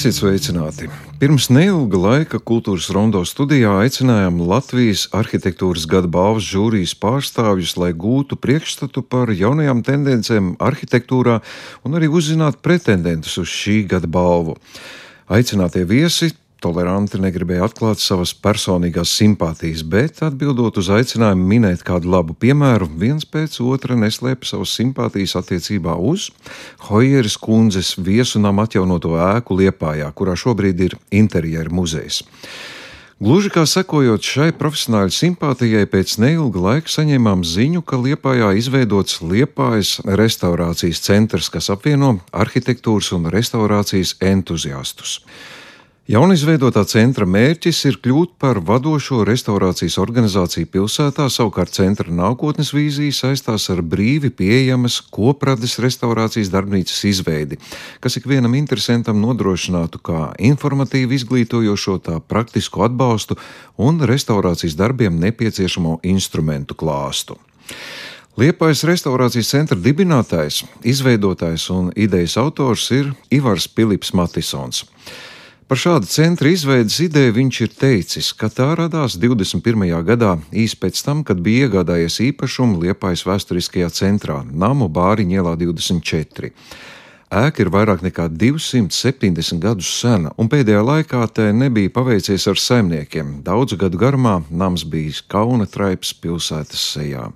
Esiet sveicināti! Pirms neilga laika kultūras rondo studijā aicinājām Latvijas arhitektūras gada balvas žūrijas pārstāvjus, lai gūtu priekšstatu par jaunajām tendencēm arhitektūrā un arī uzzinātu pretendentus uz šī gada balvu. Aicinātie viesi toleranti negribēja atklāt savas personīgās simpātijas, bet atbildot uz aicinājumu minēt kādu labu piemēru, viens pēc otra neslēpa savas simpātijas attiecībā uz Hojeras kundzes viesunām atjaunoto ēku Liepājā, kurā šobrīd ir interjera muzejs. Gluži kā sekojot šai profesionāļu simpātijai, pēc neilga laika saņēmām ziņu, ka Liepājā izveidots Liepājas restaurācijas centrs, kas apvieno arhitektūras un restaurācijas entuziastus. Jaunizveidotā centra mērķis ir kļūt par vadošo restaurācijas organizāciju pilsētā, savukārt centra nākotnes vīzija saistās ar brīvi pieejamas koprades restaurācijas darbnīcas izveidi, kas ikvienam interesantam nodrošinātu kā informatīvu izglītojošo, tā praktisku atbalstu un restaurācijas darbiem nepieciešamo instrumentu klāstu. Liepais restaurācijas centra dibinātājs, izveidotājs un idejas autors ir Ivars Pilips Matisons. Par šādu centra izveidas ideju viņš ir teicis, ka tā radās 21. gadā, īsi pēc tam, kad bija iegādājies īpašumu Liepājas vēsturiskajā centrā, Namu Bāriņa ielā 24. Ēka ir vairāk nekā 270 gadus sena, un pēdējā laikā te nebija paveicies ar saimniekiem. Daudzu gadu garumā nams bijis kauna traips pilsētas sejā.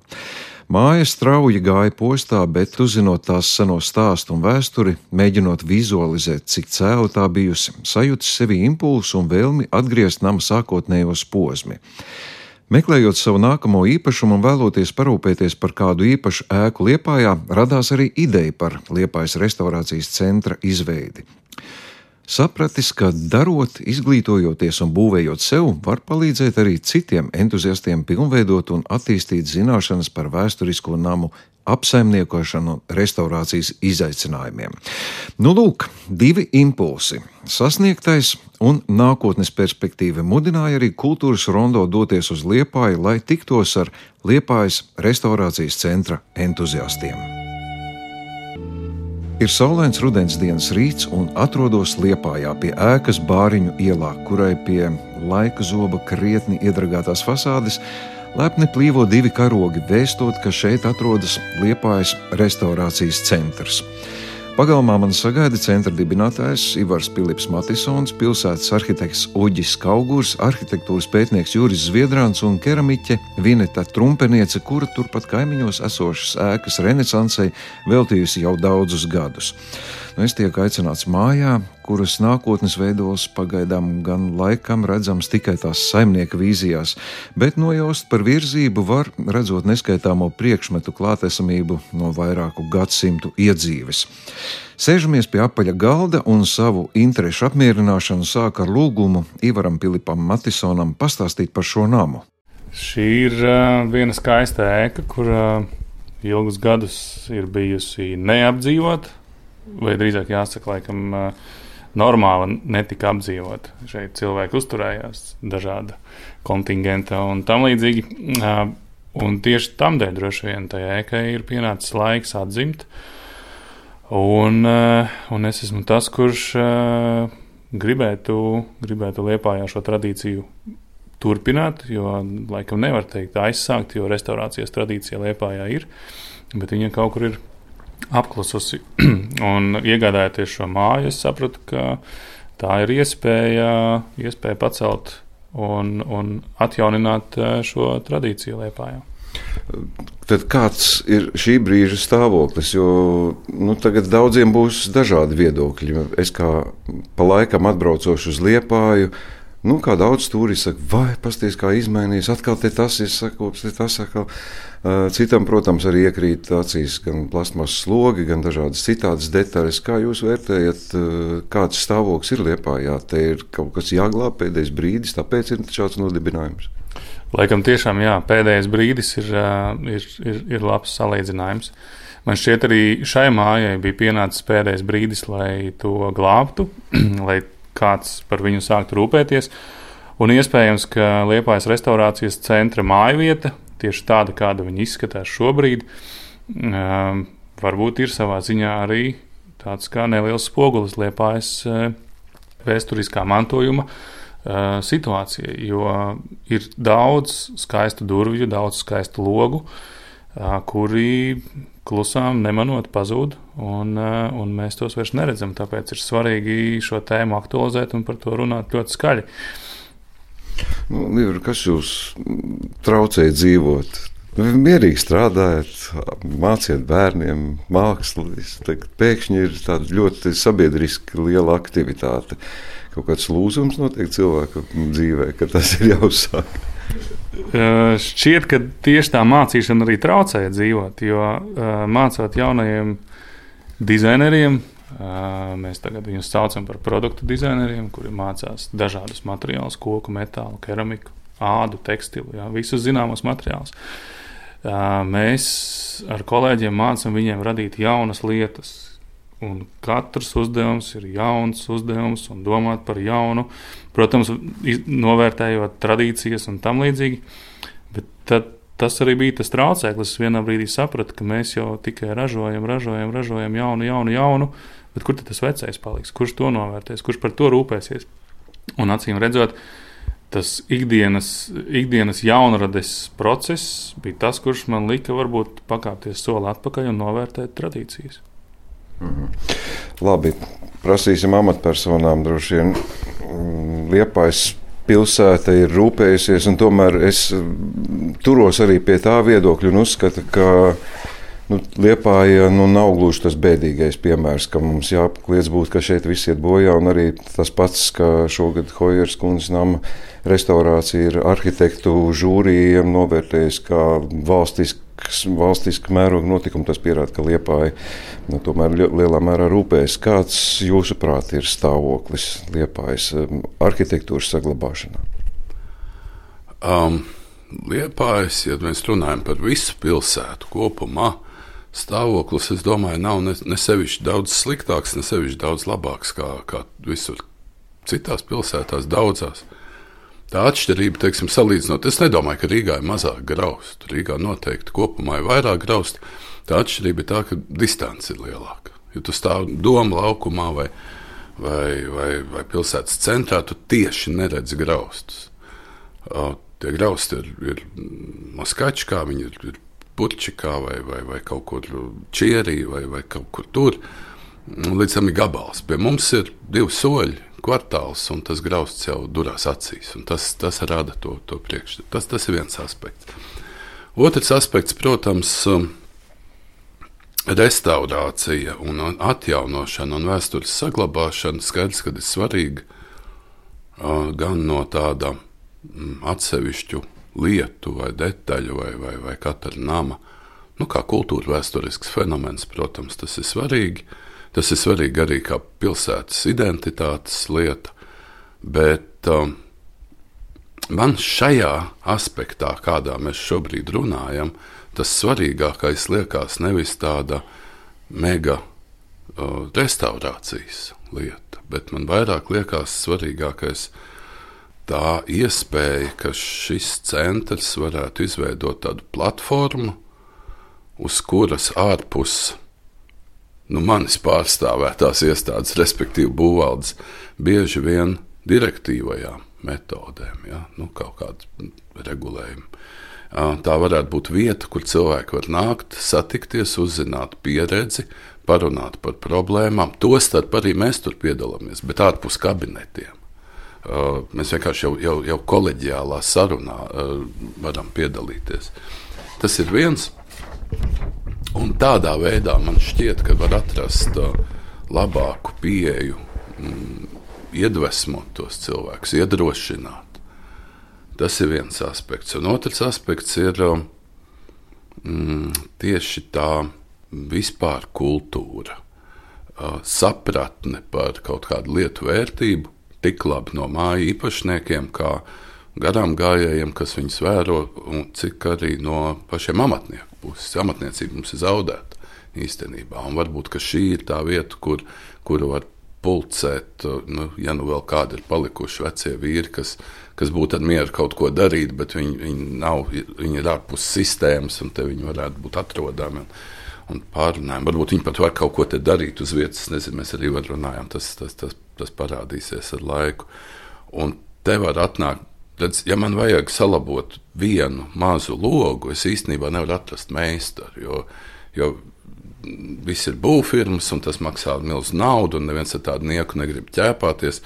Māja strauji gāja postā, bet uzzinot tās seno stāstu un vēsturi, mēģinot vizualizēt, cik cēla tā bijusi, sajūta sevi impulsu un vēlmi atgriezt nama sākotnējos posmi. Meklējot savu nākamo īpašumu un vēloties parūpēties par kādu īpašu ēku Liepājā, radās arī ideja par Liepājas restaurācijas centra izveidi. Sapratis, ka darot, izglītojoties un būvējot sev, var palīdzēt arī citiem entuziastiem pilnveidot un attīstīt zināšanas par vēsturisko namu apsaimniekošanu un restaurācijas izaicinājumiem. Nu, lūk, divi impulsi. Sasniegtais un nākotnes perspektīva mudināja arī kultūras rondo doties uz Liepāju, lai tiktos ar Liepājas restaurācijas centra entuziastiem. Ir saulains rudens dienas rīts un atrodos Liepājā pie ēkas Bāriņu ielā, kurai pie laika zoba krietni iedragātās fasādes lepni plīvo divi karogi, vēstot, ka šeit atrodas Liepājas restaurācijas centrs. Pagalmā man sagaida centra dibinātājs Ivars Pilips Matisons, pilsētas arhitekts Uģis Kaugurs, arhitektūras pētnieks Juris Zviedrāns un keramiķe Vineta Trumpeniece, kura turpat kaimiņos esošas ēkas renesansai veltījusi jau daudzus gadus. Nu, es tiek aicināts mājā, kuras nākotnes veidos pagaidām gan laikam redzams tikai tās saimnieka vīzijās, bet nojaust par virzību var redzot neskaitāmo priekšmetu klātesamību no vairāku gadsimtu iedzīves. Sēžamies pie apaļa galda un savu interešu apmierināšanu sāk ar lūgumu Ivaram Pilipam Matisonam pastāstīt par šo namu. Šī ir uh, viena skaista ēka, kur uh, ilgus gadus ir bijusi neapdzīvota vai drīzāk jāsaka, laikam, normāli netika apdzīvot. Šeit cilvēki uzturējās dažāda kontingenta un tam līdzīgi. Un tieši tam dēļ droši vien tajā ēkai ir pienācis laiks atzimt. Un, un es esmu tas, kurš gribētu, gribētu liepājā šo tradīciju turpināt, jo laikam nevar teikt aizsākt, jo restaurācijas tradīcija liepājā ir, bet viņa kaut kur ir apklususi. un iegādājoties šo māju, es sapratu, ka tā ir iespēja, iespēja pacelt un, un atjaunināt eh, šo tradīciju Lietpājā. Tad kāds ir šī brīža stāvoklis? Jo nu, tagad daudziem būs dažādi viedokļi. Es kā pa laikam atbraucošu uz Liepāju, Nu, kā daudz turisti saka, vai pasties, kā izmainījās, atkal te tas ir sakūps, te tas atkal. Citam, protams, arī iekrīt acīs gan plasmas slogi, gan dažādas citādas detaļas. Kā jūs vērtējat, kāds stāvoklis ir liepā? Jā, te ir kaut kas jāglāb pēdējais brīdis, tāpēc ir šāds nodibinājums. Laikam tiešām jā, pēdējais brīdis ir, ir, ir, ir labs salīdzinājums. Man šķiet, arī šai mājai bija pienācis pēdējais brīdis, lai to glābtu, lai kāds par viņu sāktu rūpēties. Un iespējams, ka Liepājas restaurācijas centra mājvieta, tieši tāda, kāda viņa izskatās šobrīd, varbūt ir savā ziņā arī tāds kā neliels spogulis liepājas vēsturiskā mantojuma situācija, jo ir daudz skaistu durvju, daudz skaistu logu, kuri klusām nemanot pazūd, un, un mēs tos vairs neredzam. Tāpēc ir svarīgi šo tēmu aktualizēt un par to runāt ļoti skaļi. Nu, Livra, kas jūs traucēja dzīvot? Mierīgi strādājat, māciet bērniem mākslu. Pēkšņi ir tāda ļoti sabiedriska liela aktivitāte. Kaut kāds lūzums notiek cilvēka dzīvē, ka tas ir jāuzsāk. Šķiet, ka tieši tā mācīšana arī traucēja dzīvot, jo mācot jaunajiem dizaineriem, Mēs tagad viņus saucam par produktu dizaineriem, kuri mācās dažādus materiālus, koku, metālu, keramiku, ādu, tekstilu, jā, visus zināmus materiālus. Mēs ar kolēģiem mācām viņiem radīt jaunas lietas. Un katrs uzdevums ir jauns uzdevums un domāt par jaunu, protams, novērtējot tradīcijas un tam līdzīgi. Bet tad, tas arī bija tas traucēklis. Es vienā brīdī sapratu, ka mēs jau tikai ražojam, ražojam, ražojam jaunu, jaunu, jaunu Bet kur tas vecais paliks? Kurš to novērtēs, kurš par to rūpēsies? Un acīm redzot, tas ikdienas, ikdienas jaunrades process bija tas, kurš man lika varbūt pakāpties soli atpakaļ un novērtēt tradīcijas. Mhm. Labi, prasīsim amatpersonām droši vien. Mm, Liepais pilsēta ir rūpējusies, un tomēr es mm, turos arī pie tā viedokļa un uzskatu, ka Nu, Liepāja nu, nav gluži tas bēdīgais piemērs, ka mums jākliedz būt, ka šeit viss iet bojā. Arī tas pats, ka šogad Hojeras kundzes nama restaurācija ir arhitektu žūrijiem novērtējis kā valstisks valstiska mēroga notikuma, tas pierāda, ka Liepāja nu, tomēr lielā mērā rūpējas. Kāds, jūsuprāt, ir stāvoklis Liepājas um, arhitektūras saglabāšanā? Um, Liepājas, ja mēs runājam par visu pilsētu kopumā, stāvoklis, es domāju, nav ne, ne sevišķi daudz sliktāks, ne sevišķi daudz labāks kā, kā visur citās pilsētās, daudzās. Tā atšķirība, teiksim, salīdzinot, es nedomāju, ka Rīgā ir mazāk graustu. Rīgā noteikti kopumā ir vairāk graustu. Tā atšķirība ir tā, ka distance ir lielāka. Ja tu stāv doma laukumā vai, vai, vai, vai pilsētas centrā, tu tieši neredzi graustus. Tie grausti ir, ir maskači, kā viņi ir, ir Burčikā vai, vai, vai kaut kur Čierī vai, vai kaut kur tur. Līdz tam ir gabals. Pie mums ir divi soļi, kvartāls, un tas grausts jau durās acīs. Tas, tas rada to, to priekšstatu. Tas, tas ir viens aspekts. Otrs aspekts, protams, um, restaurācija un atjaunošana un vēstures saglabāšana. Skaidrs, ka ir svarīgi uh, gan no tāda mm, atsevišķu lietu, vai detaļu, vai, vai, vai katra nama. Nu, kā kultūra vēsturisks fenomens, protams, tas ir svarīgi. Tas ir svarīgi arī kā pilsētas identitātes lieta. Bet um, man šajā aspektā, kādā mēs šobrīd runājam, tas svarīgākais liekas nevis tāda mega uh, restaurācijas lieta, bet man vairāk liekas svarīgākais tā iespēja, ka šis centrs varētu izveidot tādu platformu, uz kuras ārpus nu, manis pārstāvētās iestādes, respektīvi būvvaldes, bieži vien direktīvajām metodēm, ja? nu, kaut kādu regulējumu. Tā varētu būt vieta, kur cilvēki var nākt, satikties, uzzināt pieredzi, parunāt par problēmām. Tostarp arī mēs tur piedalāmies, bet ārpus kabinetiem. Mēs vienkārši jau, jau, jau koleģiālā sarunā varam piedalīties. Tas ir viens. Un tādā veidā man šķiet, ka var atrast uh, labāku pieeju, mm, iedvesmot tos cilvēkus, iedrošināt. Tas ir viens aspekts. Un otrs aspekts ir mm, tieši tā vispār kultūra, sapratne par kaut kādu lietu vērtību tik labi no māju īpašniekiem, kā garām gājējiem, kas viņus vēro, un cik arī no pašiem amatnieku puses. Amatniecība mums ir zaudēta īstenībā. Un varbūt šī ir tā vieta, kur, kuru var pulcēt, nu, ja nu vēl kādi ir palikuši vecie vīri, kas, kas būtu mieru kaut ko darīt, bet viņi, viņi, nav, viņi ir ārpus sistēmas, un te viņi varētu būt atrodami. Un, un pārunājam. Varbūt viņi pat var kaut ko darīt uz vietas. Nezinu, mēs arī runājām, tas, tas, tas, tas parādīsies ar laiku. Un te var atnākt. Tad, ja man vajag salabot vienu mazu logu, es īstenībā nevaru atrast meistaru. Jo, jo viss ir būvfirmas, un tas maksā milzu naudu, un neviens ar tādu nieku negrib ķēpāties.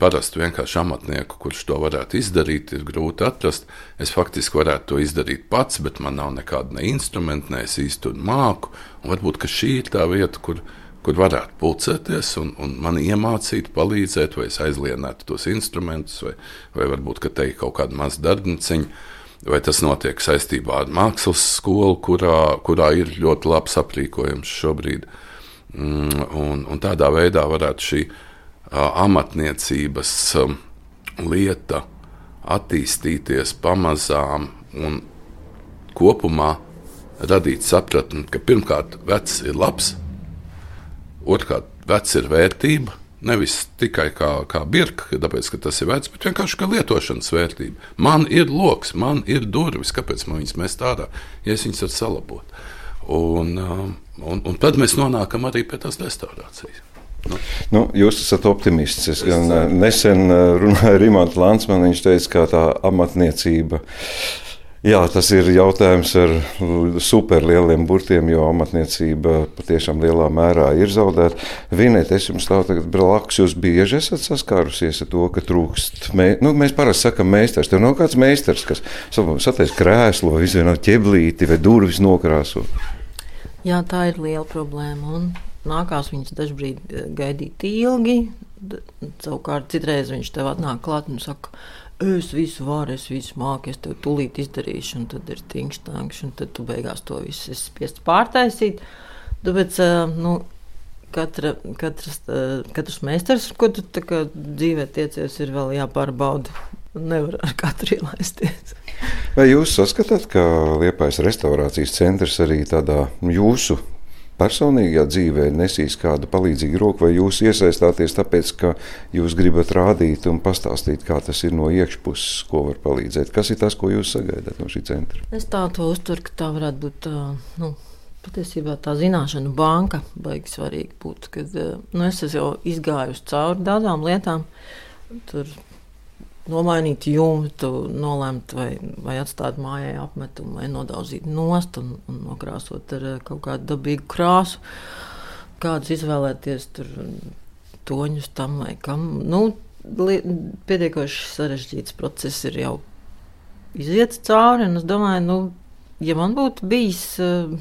Parasti vienkārši amatnieku, kurš to varētu izdarīt, ir grūti atrast. Es faktiski varētu to izdarīt pats, bet man nav nekāda ne instrumenta, ne es īsti māku. Un varbūt šī ir tā vieta, kur, kur varētu pulcēties un, un man iemācīt, palīdzēt, vai es aizlienētu tos instrumentus, vai, vai varbūt ka te ir kaut kāda maza darbniciņa. Vai tas notiek saistībā ar mākslas skolu, kurā, kurā ir ļoti labs aprīkojums šobrīd. Mm, un, un tādā veidā varētu šī amatniecības lieta attīstīties pamazām un kopumā radīt sapratni, ka pirmkārt vecs ir labs, otrkārt vecs ir vērtība. Nevis tikai kā, kā birka, tāpēc, ka tas ir vecs, bet vienkārši kā lietošanas vērtība. Man ir lokus, man ir durvis, kāpēc man viņas mest ārā, ja es viņas varu salabot. Un, un, un tad mēs nonākam arī pie tās restaurācijas. Nu. Nu, jūs esat optimists. Es gan nesen runāju ar Imants Lansmanu. Viņš teica, ka tā amatniecība. Jā, tas ir jautājums ar superlieliem burtiem, jo amatniecība patiešām lielā mērā ir zaudēta. Vienēt, es jums stāvu tagad blakus, jūs bieži esat saskārusies ar to, ka trūkst. Mē, nu, mēs parasti sakam meistars. Tev nav kāds meistars, kas sataisa krēslu vai izvieno ķeblīti vai durvis nokrāso. Jā, tā ir liela problēma. Un nākās viņas dažkārt eh, gaidīt ilgi. Savukārt, citreiz viņš tev atnāk klāt un saka, es visu varu, es visu māku, es tev tūlīt izdarīšu, un tad ir tingštāks, un tad tu beigās to visu esi spiests pārtaisīt. Tāpēc, eh, nu, katra, katras, katrs meistars, ko tu dzīvē tiecies, ir vēl jāpārbauda. Nevar ar katru ielaisties. Vai jūs saskatāt, ka Liepais restorācijas centrs arī tādā jūsu personīgā dzīvē nesīs kādu palīdzīgu roku, vai jūs iesaistāties tāpēc, ka jūs gribat rādīt un pastāstīt, kā tas ir no iekšpuses, ko var palīdzēt? Kas ir tas, ko jūs sagaidāt no šī centra? Es tā to uztveru, ka tā varētu būt. Nu, Patiesībā tā zināšanu banka baigs svarīgi būt, kad nu, es jau izgāju cauri daudzām lietām. Tur nomainīt jumtu, nolemt vai, vai atstāt mājai apmetumu, vai nodauzīt nost un, un nokrāsot ar eh, kaut kādu dabīgu krāsu. Kādus izvēlēties tur toņus tam vai kam. Nu, pietiekoši sarežģīts process ir jau iziet cauri. Es domāju, nu, ja man būtu bijis, eh,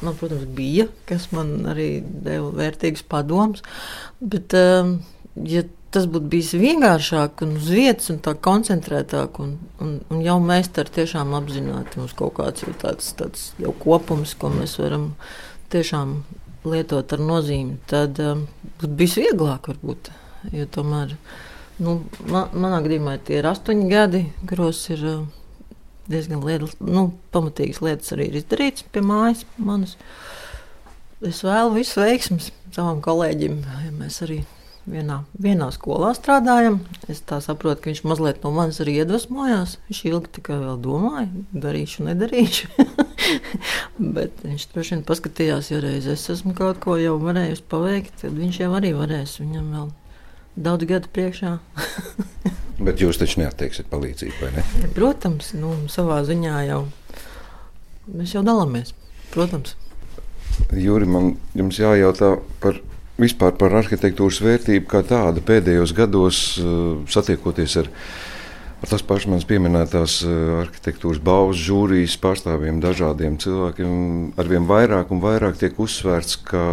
man, protams, bija, kas man arī deva vērtīgus padomus, bet, eh, ja tas būtu bijis vienkāršāk un uz vietas, un tā koncentrētāk. Un, un, un jau mēs tam tiešām apzināti, mums kaut kāds jau tāds, tāds jau kopums, ko mēs varam tiešām lietot ar nozīmi, tad um, būtu bijis vieglāk varbūt. Jo tomēr nu, man, manā gadījumā tie ir astoņi gadi, kuros ir uh, diezgan lietas, nu, pamatīgas lietas arī ir izdarītas pie mājas manas. Es vēlu visu veiksmus savam kolēģim, ja mēs arī vienā, vienā skolā strādājam. Es saprotu, ka viņš mazliet no manis arī iedvesmojās. Viņš ilgi tikai vēl domāja, darīšu, nedarīšu. Bet viņš droši vien paskatījās, ja reiz es esmu kaut ko jau varējusi paveikt, tad viņš jau arī varēs. Viņam vēl daudz gadu priekšā. Bet jūs taču neatteiksiet palīdzību, vai ne? Protams, nu, savā ziņā jau mēs jau dalāmies. Protams. Jūri, man jums jājautā par vispār par arhitektūras vērtību kā tādu pēdējos gados eh, satiekoties ar, ar tās pašas manas pieminētās eh, arhitektūras balvas žūrijas pārstāvjiem, dažādiem cilvēkiem, arvien vairāk un vairāk tiek uzsvērts, ka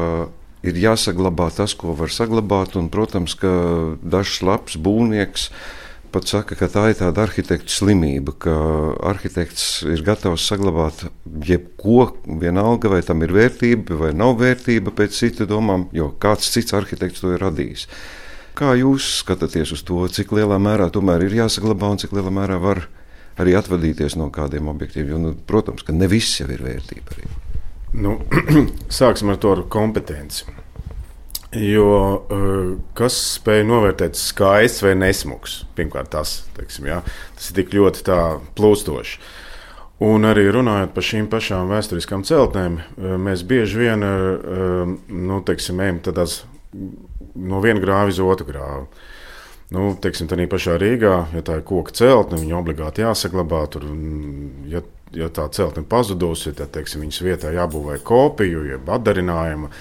ir jāsaglabā tas, ko var saglabāt, un, protams, ka dažs labs būvnieks pat saka, ka tā ir tāda arhitekta slimība, ka arhitekts ir gatavs saglabāt jebko, vienalga vai tam ir vērtība vai nav vērtība pēc cita domām, jo kāds cits arhitekts to ir radījis. Kā jūs skatāties uz to, cik lielā mērā tomēr ir jāsaglabā un cik lielā mērā var arī atvadīties no kādiem objektiem? Jo, nu, protams, ka ne viss jau ir vērtība. Arī. Nu, sāksim ar to ar kompetenci. Jo eh, kas spēj novērtēt skaists vai nesmugs? Pirmkārt, tas, teiksim, jā, tas ir tik ļoti plūstoši. Un arī runājot par šīm pašām vēsturiskām celtnēm, mēs bieži vien nu, teiksim, ejam tādās no viena grāva uz otru grāvu. Nu, teiksim, tā pašā Rīgā, ja tā ir koka celtne, viņa obligāti jāsaglabā. Tur, ja, ja tā celtne pazudusi, tad teiksim, viņas vietā jābūvē kopiju, jeb atdarinājumu.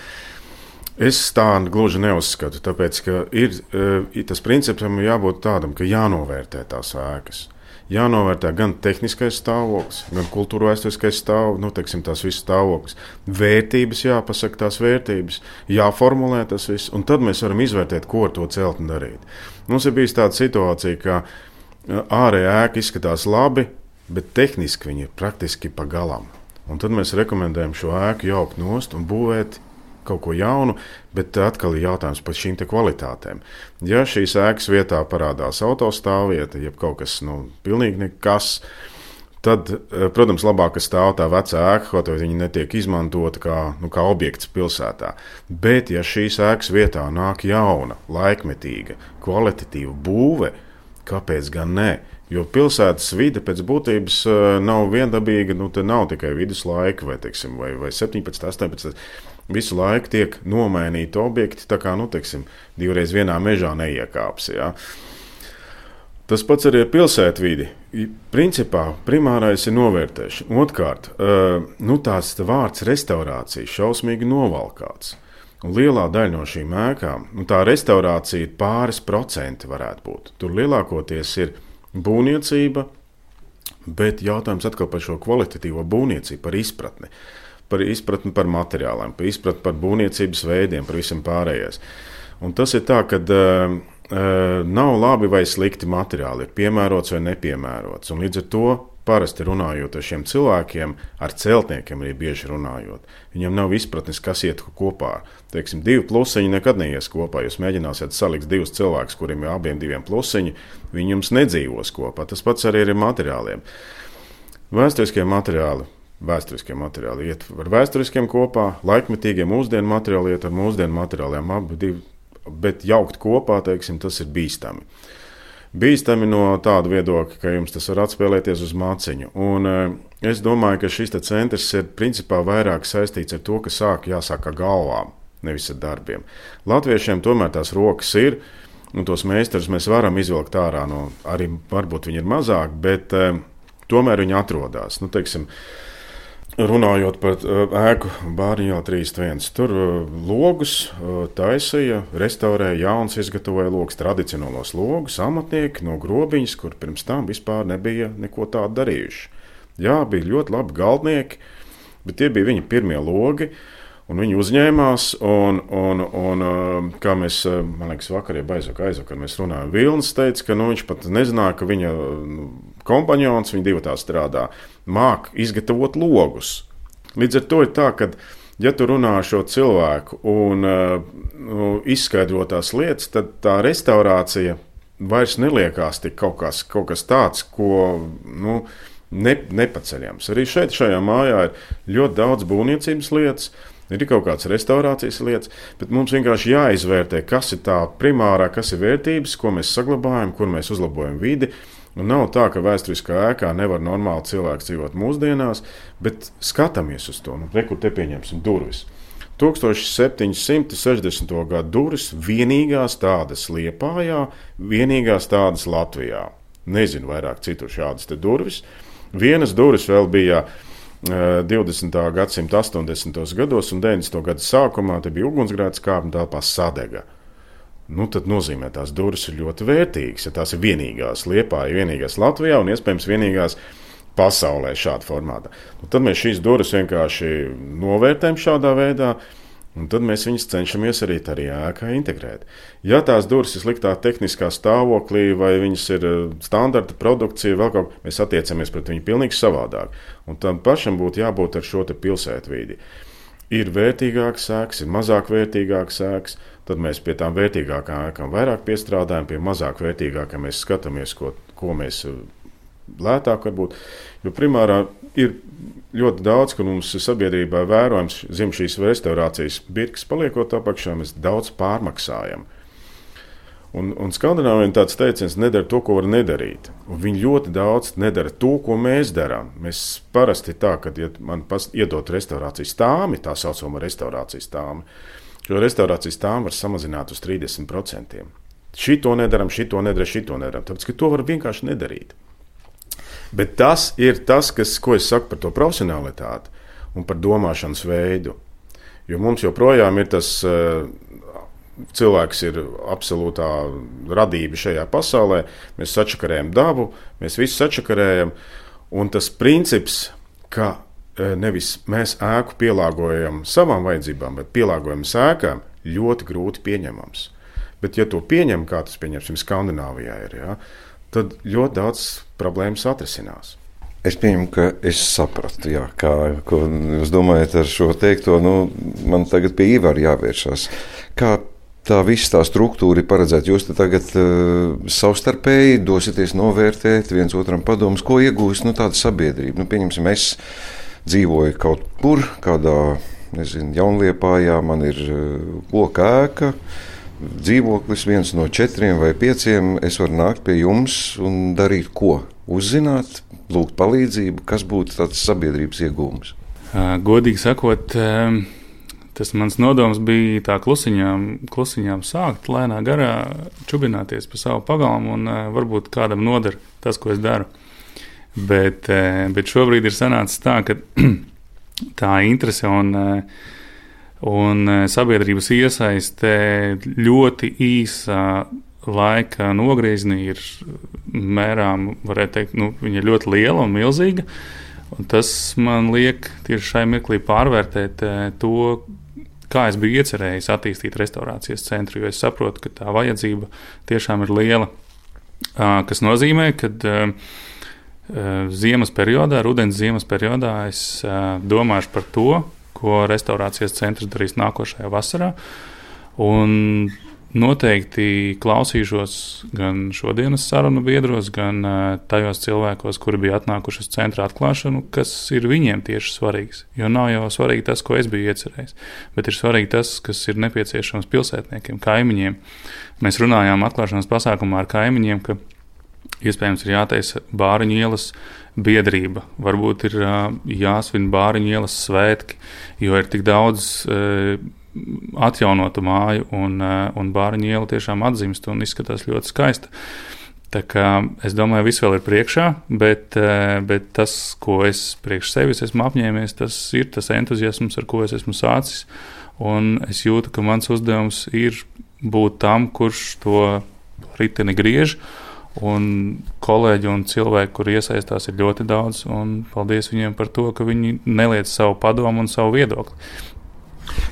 Es tā gluži neuzskatu, tāpēc ka ir, ir tas principam jābūt tādam, ka jānovērtē tās ēkas jānovērtē gan tehniskais stāvoklis, gan kultūra vēsturiskais stāvoklis, nu, teiksim, tās visas stāvoklis. Vērtības jāpasaka, tās vērtības, jāformulē tas viss, un tad mēs varam izvērtēt, ko ar to celtni darīt. Mums ir bijusi tāda situācija, ka ārējā ēka izskatās labi, bet tehniski viņa ir praktiski pa galam. Un tad mēs rekomendējam šo ēku jaukt nost un būvēt kaut ko jaunu, bet atkal ir jautājums par šīm kvalitātēm. Ja šīs ēkas vietā parādās autostāvvieta, jeb kaut kas nu, pilnīgi nekas. Tad, eh, protams, labāk stāv tā vecā ēka, kaut arī viņa netiek izmantota kā, nu, kā objekts pilsētā. Bet, ja šīs ēkas vietā nāk jauna, laikmetīga, kvalitatīva būve, kāpēc gan ne? Jo pilsētas vide pēc būtības eh, nav viendabīga. Nu, tā nav tikai viduslaika vai, teiksim, vai, vai 17, 18 visu laiku tiek nomainīti objekti. Tā kā nu, teiksim, divreiz vienā mežā neiekāps. Ja. Tas pats arī ar pilsētvidi. Principā primārais ir novērtēšana. Otrkārt, nu, tās vārds restaurācija šausmīgi novalkāts. Un lielā daļa no šīm ēkām, nu, tā restaurācija ir pāris procenti varētu būt. Tur lielākoties ir būvniecība, bet jautājums atkal par šo kvalitatīvo būvniecību, par izpratni. Uh, par izpratni par materiāliem, par izpratni par būvniecības veidiem, par visam pārējais. Un tas ir tā, ka uh, nav labi vai slikti materiāli, ir piemērots vai nepiemērots. Un līdz ar to parasti runājot ar šiem cilvēkiem, ar celtniekiem arī bieži runājot, viņiem nav izpratnes, kas iet kopā. Teiksim, divi plusiņi nekad neies kopā. Jūs mēģināsiet salikt divus cilvēkus, kuriem ir abiem diviem plusiņi, viņi jums nedzīvos kopā. Tas pats arī ir materiāliem. Vēsturiskie materiāli vēsturiskie materiāli iet ar vēsturiskiem kopā, laikmetīgie mūsdienu materiāli iet ar mūsdienu materiāliem. Abi divi, bet jaukt kopā, teiksim, tas ir bīstami. Bīstami no tāda viedokļa, ka jums tas var atspēlēties uz māciņu. Un, eh, es domāju, ka šis centrs ir principā vairāk saistīts ar to, ka sāk jāsāk ar galvām, nevis ar darbiem. Latviešiem tomēr tās rokas ir. Un tos meistarus mēs varam izvilkt ārā no, arī varbūt viņi ir mazāk, bet uh, tomēr viņi atrodas. Nu, teiksim, Runājot par uh, ēku Bāriņā 3.1. Tur uh, logus uh, taisīja, restaurēja, jauns izgatavoja logus, tradicionālos logus, amatnieki no grobiņas, kur pirms tam vispār nebija neko tādu darījuši. Jā, bija ļoti labi galdnieki, bet tie bija viņa pirmie logi. Un viņi uzņēmās, un, un, un kā mēs, man liekas, vakarā aizvakar, aizvakar mēs runājām, Vilnis teica, ka nu, viņš pat nezināja, ka viņa nu, kompanjons, viņi divi tā strādā, māca izgatavot logus. Līdz ar to ir tā, ka, ja tu runā ar šo cilvēku un uh, nu, izskaidro tās lietas, tad tā restaurācija vairs neliekās tik kaut kas, kaut kas tāds, ko. Nu, ne, nepaceļams. Arī šeit, šajā mājā, ir ļoti daudz būvniecības lietas, ir kaut kādas restaurācijas lietas, bet mums vienkārši jāizvērtē, kas ir tā primārā, kas ir vērtības, ko mēs saglabājam, kur mēs uzlabojam vidi. Un nav tā, ka vēsturiskā ēkā nevar normāli cilvēks dzīvot mūsdienās, bet skatāmies uz to. Nu, Rekur te pieņemsim durvis. 1760. gada durvis vienīgās tādas Liepājā, vienīgās tādas Latvijā. Nezinu vairāk citur šādas durvis. Vienas durvis vēl bija 20. gadsimta 80. gados un 90. gada sākumā. Te bija ugunsgrēks kāpne telpā sadega nu, tad nozīmē, tās durvis ir ļoti vērtīgas. Ja tās ir vienīgās Lietuvā, vienīgās Latvijā un iespējams vienīgās pasaulē šādā formātā. Nu, tad mēs šīs durvis vienkārši novērtējam šādā veidā. Un tad mēs viņus cenšamies arī tajā ēkā integrēt. Ja tās durvis ir sliktā tehniskā stāvoklī, vai viņas ir eh, standarta produkcija, vēl kaut kā, mēs attiecamies pret viņu pilnīgi savādāk. Un tam pašam būtu jābūt ar šo pilsētvīdi. Ir vērtīgāks sēks, ir mazāk vērtīgāks sēks. Tad mēs pie tām vērtīgākām ēkām vairāk piestrādājam, pie mazāk vērtīgākām mēs skatāmies, ko, ko mēs eh, lētāk varbūt. Jo primārā ir ļoti daudz, ka mums sabiedrībā vērojams zem šīs restaurācijas birkas paliekot apakšā, mēs daudz pārmaksājam. Un, un Skandināvijā tāds teiciens, nedara to, ko var nedarīt. Un viņi ļoti daudz nedara to, ko mēs darām. Mēs parasti tā, ka, ja man iedod restaurācijas stāmi, tā saucamā restaurācijas stāmi, šo restaurācijas stāmu var samazināt uz 30%. Šito nedaram, šito nedaram, šito nedaram. Tāpēc, ka to var vienkārši nedarīt. Bet tas ir tas, kas, ko es saku par to profesionālitāti un par domāšanas veidu. Jo mums joprojām ir tas uh, cilvēks, ir absolūtā radība šajā pasaulē. Mēs sačakarējam dabu, mēs visi sačakarējam. Un tas princips, ka uh, nevis mēs ēku pielāgojam savām vajadzībām, bet pielāgojam sēkām, ļoti grūti pieņemams. Bet, ja to pieņem, kā tas pieņemsim Skandināvijā, ir, ja, tad ļoti daudz problēmas atrisinās. Es pieņemu, ka es sapratu, jā, kā, jūs domājat ar šo teikto. Nu, man tagad pie Ivara jāvēršas. Kā tā visa tā struktūra ir paredzēta? Jūs tagad uh, savstarpēji dosieties novērtēt viens otram padomus, ko iegūst nu, tāda sabiedrība. Nu, pieņemsim, es dzīvoju kaut kur, kādā nezinu, jaunliepājā, man ir koka ēka. Dzīvoklis viens no četriem vai pieciem. Es varu nākt pie jums un darīt ko? Uzzināt, lūgt palīdzību, kas būtu tāds sabiedrības iegūms? Godīgi sakot, tas mans nodoms bija tā klusiņām, klusiņām sākt, lēnā garā čubināties pa savu pagalmu un varbūt kādam noder tas, ko es daru. Bet, bet šobrīd ir sanācis tā, ka tā interese un, un sabiedrības iesaiste ļoti īsā laika nogriezienī ir mērām, varētu teikt, nu, viņa ļoti liela un milzīga. Un tas man liek tieši šai mirklī pārvērtēt eh, to, kā es biju iecerējis attīstīt restorācijas centru, jo es saprotu, ka tā vajadzība tiešām ir liela. Kas nozīmē, ka ziemas periodā, rudens ziemas periodā es domāšu par to, ko restorācijas centrs darīs nākošajā vasarā. Un Noteikti klausīšos gan šodienas sarunu biedros, gan tajos cilvēkos, kuri bija atnākuši uz centra atklāšanu, kas ir viņiem tieši svarīgs. Jo nav jau svarīgi tas, ko es biju iecerējis, bet ir svarīgi tas, kas ir nepieciešams pilsētniekiem, kaimiņiem. Mēs runājām atklāšanas pasākumā ar kaimiņiem, ka iespējams ir jātaisa bāriņu ielas biedrība, varbūt ir jāsvin bāriņu ielas svētki, jo ir tik daudz atjaunotu māju, un, eh, un bāriņu iela tiešām atzimst un izskatās ļoti skaista. Tā kā es domāju, viss vēl ir priekšā, bet, eh, bet tas, ko es priekš sevis esmu apņēmies, tas ir tas entuziasms, ar ko es esmu sācis. Un es jūtu, ka mans uzdevums ir būt tam, kurš to riteni griež. Un kolēģi un cilvēki, kur iesaistās, ir ļoti daudz. Paldies viņiem par to, ka viņi neliec savu padomu un savu viedokli.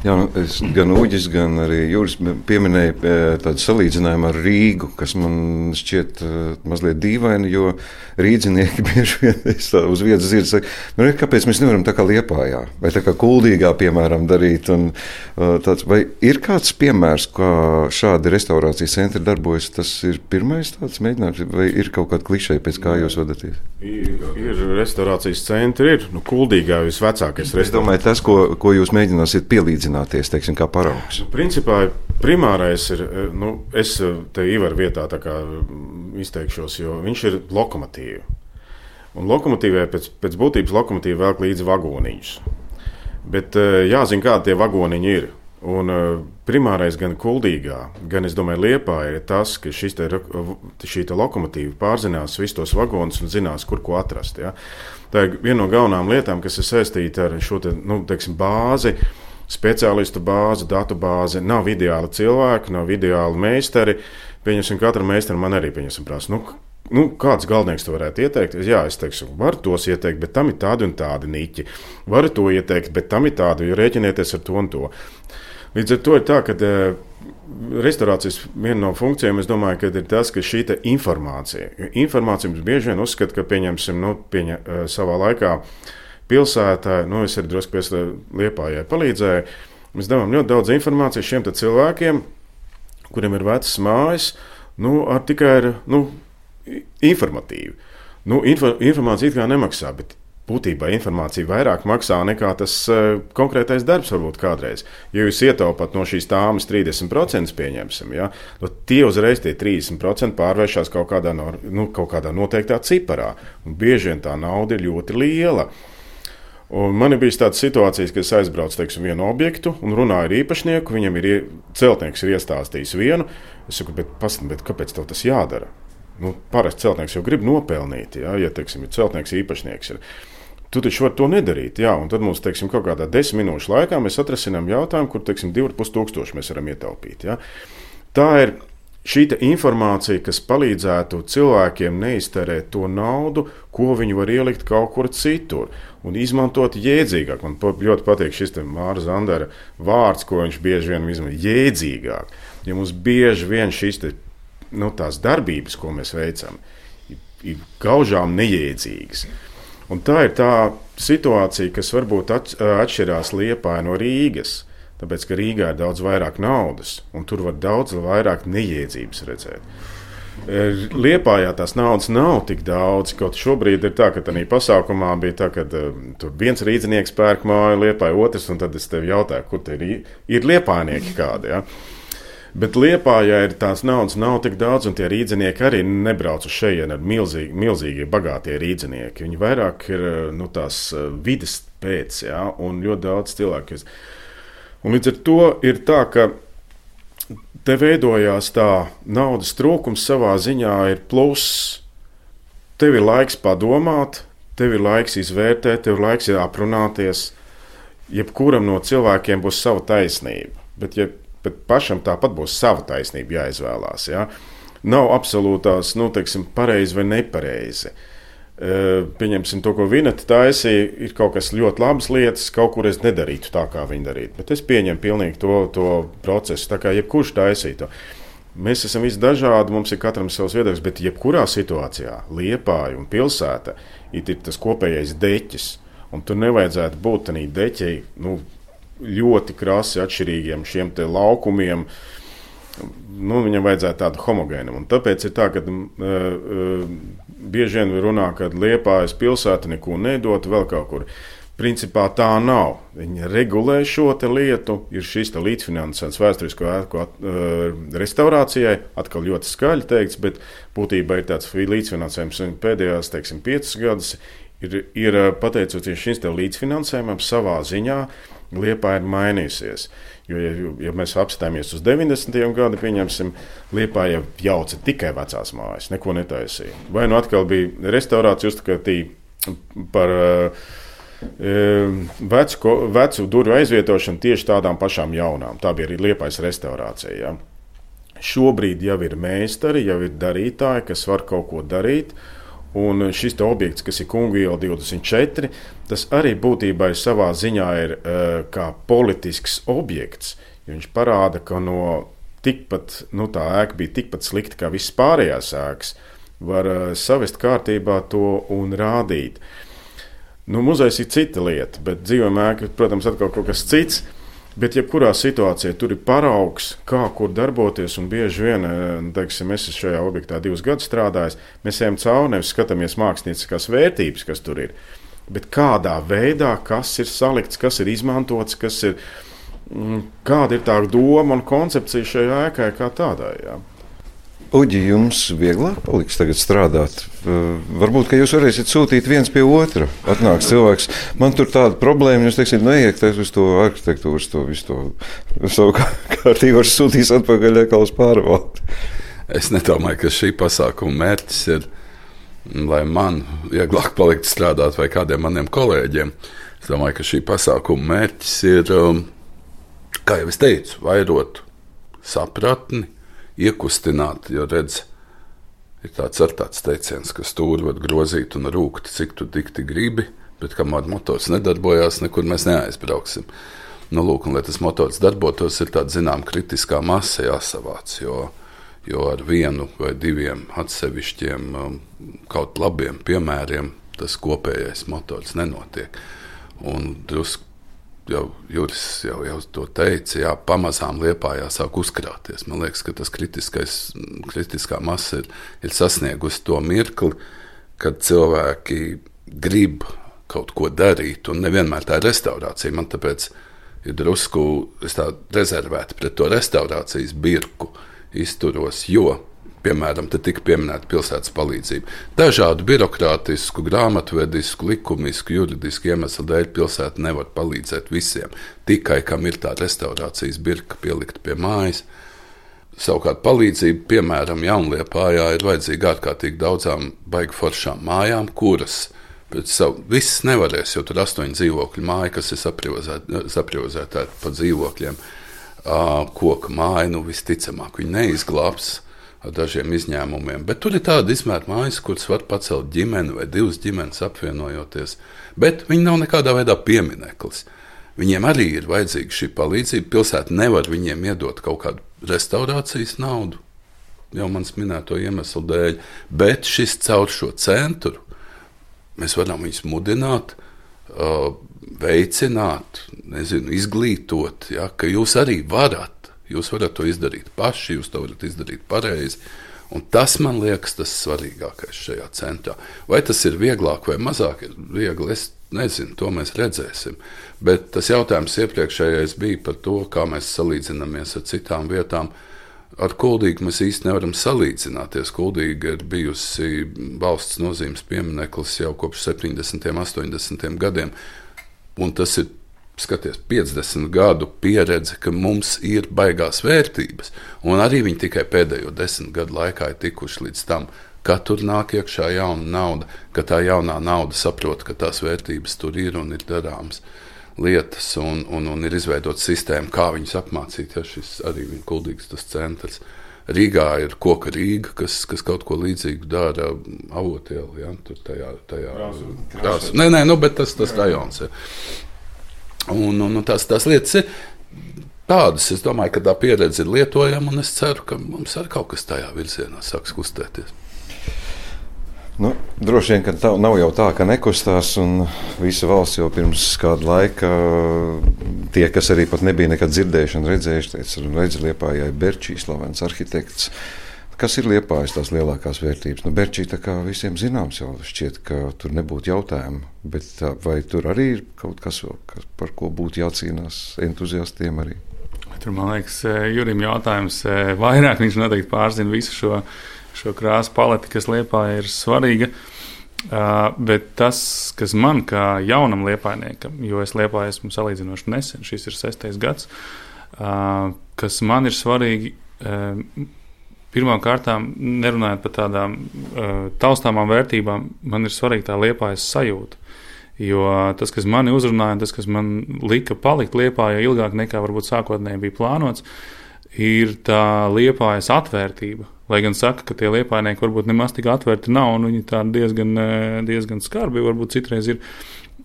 Jā, nu, es, gan Uģis, gan arī Juris pieminēja e, tādu salīdzinājumu ar Rīgu, kas man šķiet e, mazliet dīvaini, jo rīdzinieki bieži vien uz vietas dzird, saka, nu, kāpēc mēs nevaram tā kā Liepājā vai tā kā Kuldīgā, piemēram, darīt. Un, e, tāds, vai ir kāds piemērs, kā šādi restaurācijas centri darbojas? Tas ir pirmais tāds mēģinājums, vai ir kaut kāda klišeja, pēc kā jūs vadaties? Ir, ir restaurācijas centri, ir nu, Kuldīgā visvecākais. Es domāju, tas, ko, ko jūs mēģināsiet pielīdzināt salīdzināties, teiksim, kā paraugs? Nu, principā primārais ir, eh, nu, es eh, te Ivar vietā mm, izteikšos, jo viņš ir lokomotīva. Un lokomotīvai pēc, pēc būtības lokomotīva velk līdzi vagoniņus. Bet eh, jāzina, kādi tie vagoniņi ir. Un primārais gan kuldīgā, gan, es domāju, liepā ir tas, ka te, šī te lokomotīva pārzinās visus tos vagonus un zinās, kur ko atrast. Ja? Tā ir viena no galvenām lietām, kas ir saistīta ar šo te, nu, teiksim, bāzi, speciālistu bāze, datu bāze. Nav ideāli cilvēki, nav ideāli meistari. Pieņemsim, katram meistaram man arī prasa. Nu, nu, kāds galvenais to varētu ieteikt? Jā, es teikšu, varu tos ieteikt, bet tam ir tādi un tādi niķi. Varu to ieteikt, bet tam ir tādi, jo rēķinieties ar to un to. Līdz ar to ir tā, ka uh, restorācijas viena no funkcijām, es domāju, ir tas, ka šī informācija, jo informācija mums bieži vien uzskata, ka pieņemsim nu, pieņa, uh, savā laikā. Uh, pilsētā, nu, es arī drusku pēc Liepājai palīdzēju. Mēs devām ļoti daudz informācijas šiem cilvēkiem, kuriem ir vecas mājas, nu, ar tikai ar, nu, informatīvu. Nu, info, informācija it kā nemaksā, bet būtībā informācija vairāk maksā nekā tas uh, konkrētais darbs varbūt kādreiz. Ja jūs ietaupat no šīs tāmas 30%, pieņemsim, ja, tad tie uzreiz tie 30% pārvēršas kaut kādā, no, nu, kaut kādā noteiktā ciparā. Un bieži vien tā nauda ir ļoti liela. Un man ir bijis tādas situācijas, kad es aizbraucu teiksim, vienu objektu un runāju ar īpašnieku. Viņam ir celtnieks ir iestāstījis vienu. Es saku, bet, pasn, bet kāpēc tev tas jādara? Nu, parasti celtnieks jau grib nopelnīt, ja, ja teiksim, ir celtnieks īpašnieks. Ir. Tu taču vari to nedarīt. Jā, un tad mums, teiksim, kaut kādā desmit minūšu laikā mēs atrasinām jautājumu, kur, teiksim, 2,5 tūkstoši mēs varam ietaupīt. Ja. Tā ir šī informācija, kas palīdzētu cilvēkiem neiztērēt to naudu, ko viņi var ielikt kaut kur citur un izmantot jēdzīgāk. Man ļoti patīk šis Māra Zandera vārds, ko viņš bieži vien izmanto - jēdzīgāk. Ja mums bieži vien šīs te, nu, darbības, ko mēs veicam, ir gaužām neiedzīgas. Un tā ir tā situācija, kas varbūt atšķirās Liepā no Rīgas. Tāpēc, ka Rīgā ir daudz vairāk naudas, un tur var daudz vairāk neiedzības redzēt. Liepājā tās naudas nav tik daudz. Kaut šobrīd ir tā, ka tādā pasākumā bija tā, ka uh, tur viens rīznieks pērk māju, liepāja otrs, un tad es tev jautāju, kur te ir, ir liepājnieki kādi. Ja? Bet Liepā, ja ir tās naudas, nav tik daudz, un tie rīznieki arī nebrauc uz šejienes ar milzīgi, milzīgie, bagātie rīznieki. Viņi vairāk ir nu, tās vidas pēc, ja, un ļoti daudz cilvēku. Un līdz ar to ir tā, ka te veidojās tā naudas trūkums savā ziņā ir pluss. Tev ir laiks padomāt, tev ir laiks izvērtēt, tev ir laiks aprunāties. Jebkuram no cilvēkiem būs sava taisnība. Bet, ja bet pašam tāpat būs sava taisnība jāizvēlās. Ja? Nav absolūtās, nu, teiksim, pareizi vai nepareizi. Pieņemsim to, ko Vineta taisīja, ir kaut kas ļoti labs lietas, kaut kur es nedarītu tā, kā viņa darīja. Bet es pieņemu pilnīgi to, to procesu, tā kā jebkurš taisītu. Mēs esam visi dažādi, mums ir katram savs viedoklis, bet jebkurā situācijā, liepāja un pilsēta, ir tas kopējais deķis. Un tur nevajadzētu būt tādā deķī, nu, ļoti krasi atšķirīgiem šiem laukumiem. Nu, viņam vajadzētu tādu homogēnu. Tāpēc ir tā, ka uh, uh, bieži vien runā, ka Liepājas pilsēta neko nedod vēl kaut kur. Principā tā nav. Viņa regulē šo lietu, ir šis līdzfinansējums vēsturisko ēku uh, restaurācijai. Atkal ļoti skaļi teikts, bet būtībā ir tāds līdzfinansējums pēdējās, teiksim, piecus gadus. Ir, ir pateicoties šim līdzfinansējumam, savā ziņā uh, Liepa ir mainījusies. Jo, ja, ja mēs apstāmies uz 90. gadu, pieņemsim, Liepa jau jauca tikai vecās mājas, neko netaisīja. Vai nu atkal bija restaurācija uzskatīta par uh, vecu, vecu durvju aizvietošanu tieši tādām pašām jaunām. Tā bija arī Liepais restaurācija. Ja. Šobrīd jau ir meistari, jau ir darītāji, kas var kaut ko darīt. Uh, Un šis objekts, kas ir Kungu iela 24, tas arī būtībā ir savā ziņā ir, uh, kā politisks objekts. Viņš parāda, ka no tikpat, nu, tā ēka bija tikpat slikta kā visas pārējās ēkas. Var uh, savest kārtībā to un rādīt. Nu, muzejs ir cita lieta, bet dzīvojamā ēka, protams, atkal kaut kas cits. Uh, Bet, jebkurā situācijā tur ir paraugs, kā kur darboties. Un bieži vien, eh, teiksim, es esmu šajā objektā divus gadus strādājis, mēs ejam cauri, nevis skatāmies mākslinieckās vērtības, kas tur ir. Bet kādā veidā, kas ir salikts, kas ir izmantots, kas ir, mm, kāda ir tā doma un koncepcija šajā ēkai kā tādai. Jā. Uģi, jums vieglāk paliks tagad strādāt. Varbūt, ka jūs varēsiet sūtīt viens pie otra. Atnāks cilvēks, man tur tāda problēma, jūs teiksiet, neiet nu, uz to arhitektūras, to visu to savu kārtību, var sūtīs atpakaļ atkal uz pārvaldi. Es nedomāju, ka šī pasākuma mērķis ir, lai man vieglāk paliktu strādāt vai kādiem maniem kolēģiem. Es domāju, ka šī pasākuma mērķis ir, kā jau es teicu, vairot sapratni iekustināt. Jo redz, ir tāds ar tāds teiciens, ka stūri var grozīt un rūkt, cik tu dikti gribi, bet kamēr motors nedarbojās, nekur mēs neaizbrauksim. Nu, lūk, un, lai tas motors darbotos, ir tāda zināmā kritiskā masa jāsavāc. Jo, jo ar vienu vai diviem atsevišķiem um, kaut labiem piemēriem tas kopējais motors nenotiek. Un drusku jau Juris jau, jau to teica, jā, pamazām liepā jāsāk uzkrāties. Man liekas, ka tas kritiskā masa ir, ir sasniegusi to mirkli, kad cilvēki grib kaut ko darīt, un nevienmēr tā ir restaurācija. Man tāpēc ir drusku rezervēta pret to restaurācijas birku izturos, jo, piemēram, te tika pieminēta pilsētas palīdzība. Dažādu birokrātisku, grāmatvedisku, likumisku, juridisku iemeslu dēļ pilsēta nevar palīdzēt visiem. Tikai kam ir tā restaurācijas birka pielikta pie mājas. Savukārt, palīdzība, piemēram, Jaunliepājā ir vajadzīga ārkārtīgi daudzām baigi foršām mājām, kuras pēc savu viss nevarēs, jo tur ir astoņi dzīvokļu māja, kas ir saprivozēta pa dzīvokļiem. Koka māja, nu visticamāk, viņi neizglābs ar dažiem izņēmumiem, bet tur ir tāda izmēra mājas, kuras var pacelt ģimeni vai divas ģimenes apvienojoties, bet viņi nav nekādā veidā piemineklis. Viņiem arī ir vajadzīga šī palīdzība. Pilsēta nevar viņiem iedot kaut kādu restaurācijas naudu, jau manas minēto iemeslu dēļ, bet šis caur šo centru mēs varam viņus mudināt, veicināt, nezinu, izglītot, ja, ka jūs arī varat. Jūs varat to izdarīt paši, jūs to varat izdarīt pareizi. Un tas man liekas tas svarīgākais šajā centrā. Vai tas ir vieglāk vai mazāk viegli, es nezinu, to mēs redzēsim. Bet tas jautājums iepriekšējais bija par to, kā mēs salīdzinamies ar citām vietām. Ar Kuldīgu mēs īstenībā nevaram salīdzināties. Kuldīga ir bijusi valsts nozīmes piemineklis jau kopš 70. un 80. gadiem. Un tas ir skaties, 50 gadu pieredze, ka mums ir baigās vērtības. Un arī viņi tikai pēdējo desmit gadu laikā ir tikuši līdz tam, ka tur nāk iekšā jauna nauda, ka tā jaunā nauda saprot, ka tās vērtības tur ir un ir darāmas lietas, un, un, un ir izveidota sistēma, kā viņus apmācīt. Ja šis arī ir kuldīgs tas centrs. Rīgā ir koka Rīga, kas, kas kaut ko līdzīgu dara avotielā. Ja, tur tajā, tajā krāsā. Nē, nē, nu, bet tas tas rajons. Ja. Un, un, un tās, tās lietas ir tādas. Es domāju, ka tā pieredze ir lietojama, un es ceru, ka mums arī kaut kas tajā virzienā sāks kustēties. Nu, droši vien, ka tā nav jau tā, ka nekustās, un visa valsts jau pirms kāda laika, tie, kas arī nebija nekad dzirdējuši un redzējuši, teica, redz, Liepājā ir Berčīs, slavens arhitekts. Kas ir liepājas tās lielākās vērtības? Nu, Berčī tā kā visiem zināms, jau šķiet, ka tur nebūtu jautājumu. Bet vai tur arī ir kaut kas, kas par ko būtu jācīnās entuziastiem arī? Tur, man liekas, Jurim jautājums vairāk, viņš noteikti pārzina visu šo šo krāsu paleti, kas liepā ir svarīga. Uh, bet tas, kas man kā jaunam liepainiekam, jo es liepā esmu salīdzinoši nesen, šis ir sestais gads, uh, kas man ir svarīgi, uh, pirmkārt, nerunājot par tādām uh, taustāmām vērtībām, man ir svarīga tā liepājas sajūta. Jo tas, kas mani uzrunāja, tas, kas man lika palikt liepā, jau ilgāk nekā varbūt sākotnēji bija plānots, ir tā liepājas atvērtība Lai gan saka, ka tie liepainieki varbūt nemaz tik atvērti nav, un viņi tādi diezgan, eh, diezgan skarbi varbūt citreiz ir.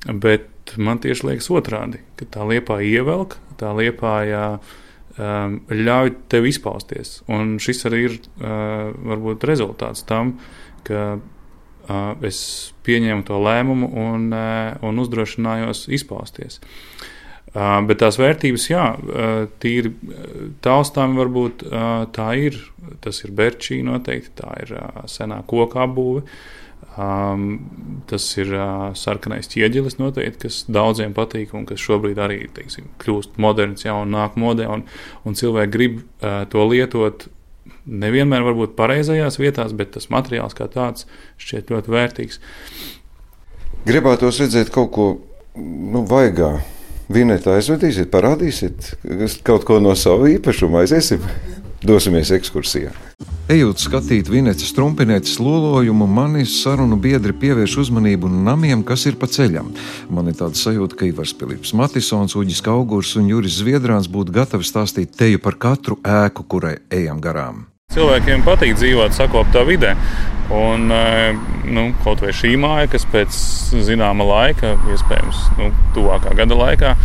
Bet man tieši liekas otrādi, ka tā liepā ievelk, tā liepā jā, um, ļauj tev izpausties. Un šis arī ir uh, varbūt rezultāts tam, ka uh, es pieņēmu to lēmumu un, uh, un uzdrošinājos izpausties. Uh, Uh, bet tās vērtības, jā, uh, tīri taustām varbūt uh, tā ir. Tas ir Berčī noteikti, tā ir senā koka apbūve. Um, tas ir sarkanais ķieģelis noteikti, kas daudziem patīk un kas šobrīd arī teiksim, kļūst moderns, jau nāk modē, un, un cilvēki grib to lietot. Nevienmēr varbūt pareizajās vietās, bet tas materiāls kā tāds šķiet ļoti vērtīgs. Gribētos redzēt kaut ko nu, vaigā Vineta aizvedīsiet, parādīsiet kaut ko no sava īpašuma, aiziesim, dosimies ekskursijā. Ejot skatīt Vinētas trumpinētas lolojumu, manis sarunu biedri pievērš uzmanību namiem, kas ir pa ceļam. Man ir tāda sajūta, ka Ivars Filips Matisons, Uģis Kaugurs un Juris Zviedrāns būtu gatavi stāstīt teju par katru ēku, kurai ejam garām. Cilvēkiem patīk dzīvot sakoptā vidē. Un, e, nu, kaut vai šī māja, kas pēc zināma laika, iespējams, nu, tuvākā gada laikā,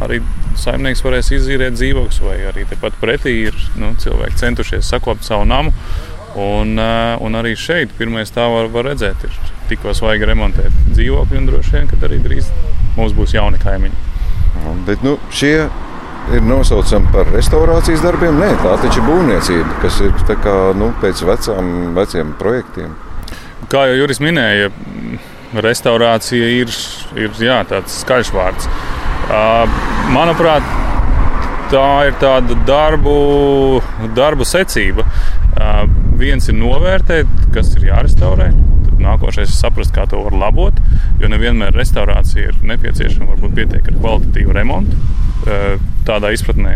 arī saimnieks varēs izīrēt dzīvokļus, vai arī tepat pretī ir nu, cilvēki centušies sakopt savu namu. Un, e, un arī šeit pirmais tā var, var redzēt, ir tikko svaigi remontēt dzīvokļi, un droši vien, ka arī drīz mums būs jauni kaimiņi. Bet nu, šie ir nosaucama par restaurācijas darbiem. Nē, tā taču ir būvniecība, kas ir kā, nu, pēc vecām, veciem projektiem. Kā jau Juris minēja, restaurācija ir, ir jā, tāds skaļš vārds. Manuprāt, tā ir tāda darbu, darbu secība. Viens ir novērtēt, kas ir jārestaurē. Nākošais ir saprast, kā to var labot. Jo nevienmēr restaurācija ir nepieciešama varbūt pietiekami kvalitatīva remonta. Tādā izpratnē,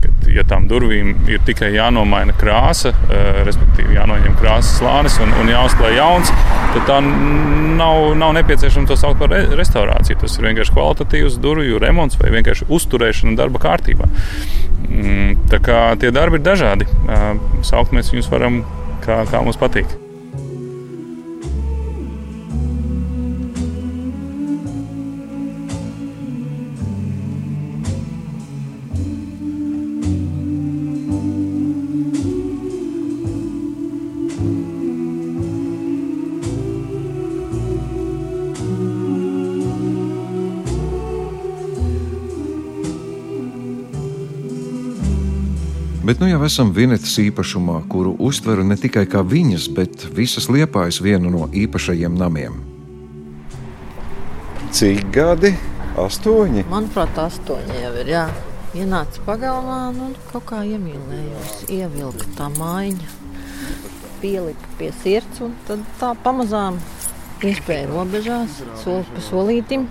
ka, ja tām durvīm ir tikai jānomaina krāsa, respektīvi jānoņem krāsas slānis un, un jāuzklāj jauns, tad tā nav, nav nepieciešama to saukt par re restaurāciju. Tas ir vienkārši kvalitatīvs durvju remonts vai vienkārši uzturēšana darba kārtībā. Mm, tā kā tie darbi ir dažādi. Saukt mēs viņus varam kā, kā mums patīk. Bet nu jau esam Vinetas īpašumā, kuru uztveru ne tikai kā viņas, bet visas liepājas vienu no īpašajiem namiem. Cik gadi? Astoņi. Manuprāt, astoņi jau ir. Jā. Ienāca pagalmā, nu kaut kā iemīlējos, ievilka tā maiņa, pielika pie sirds un tad tā pamazām iespēja robežās, solis pa solītim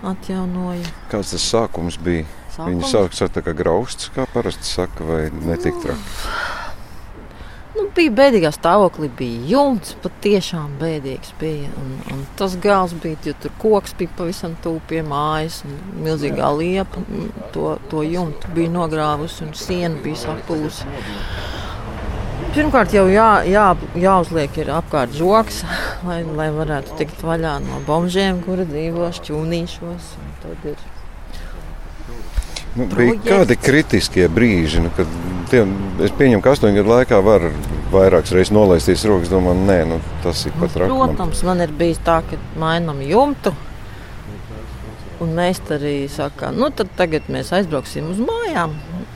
atjaunoja. Kāds tas sākums bija? Sākums? Viņi sāk ar tā kā grausts, kā parasti saka, vai netik traki? Nu, bija bēdīgā stāvoklī, bija jumts, patiešām bēdīgs bija. Un, un tas gals bija, jo tur koks bija pavisam tuvu pie mājas, un milzīgā liepa to, to jumtu bija nogrāvusi, un siena bija sapūsi. Pirmkārt, jau jā, jā, jāuzliek ir apkārt žoks, lai, lai varētu tikt vaļā no bombžiem, kuri dzīvo šķūnīšos. Tad ir Nu, bija kādi kritiskie brīži, nu, kad tiem, es pieņemu, ka astoņu gadu laikā var vairākas reizes nolaisties rokas. Domāju, nē, nu, tas ir pat rakt. Protams, man ir bijis tā, ka mainām jumtu. Un mēs arī sakām, nu tad tagad mēs aizbrauksim uz mājām,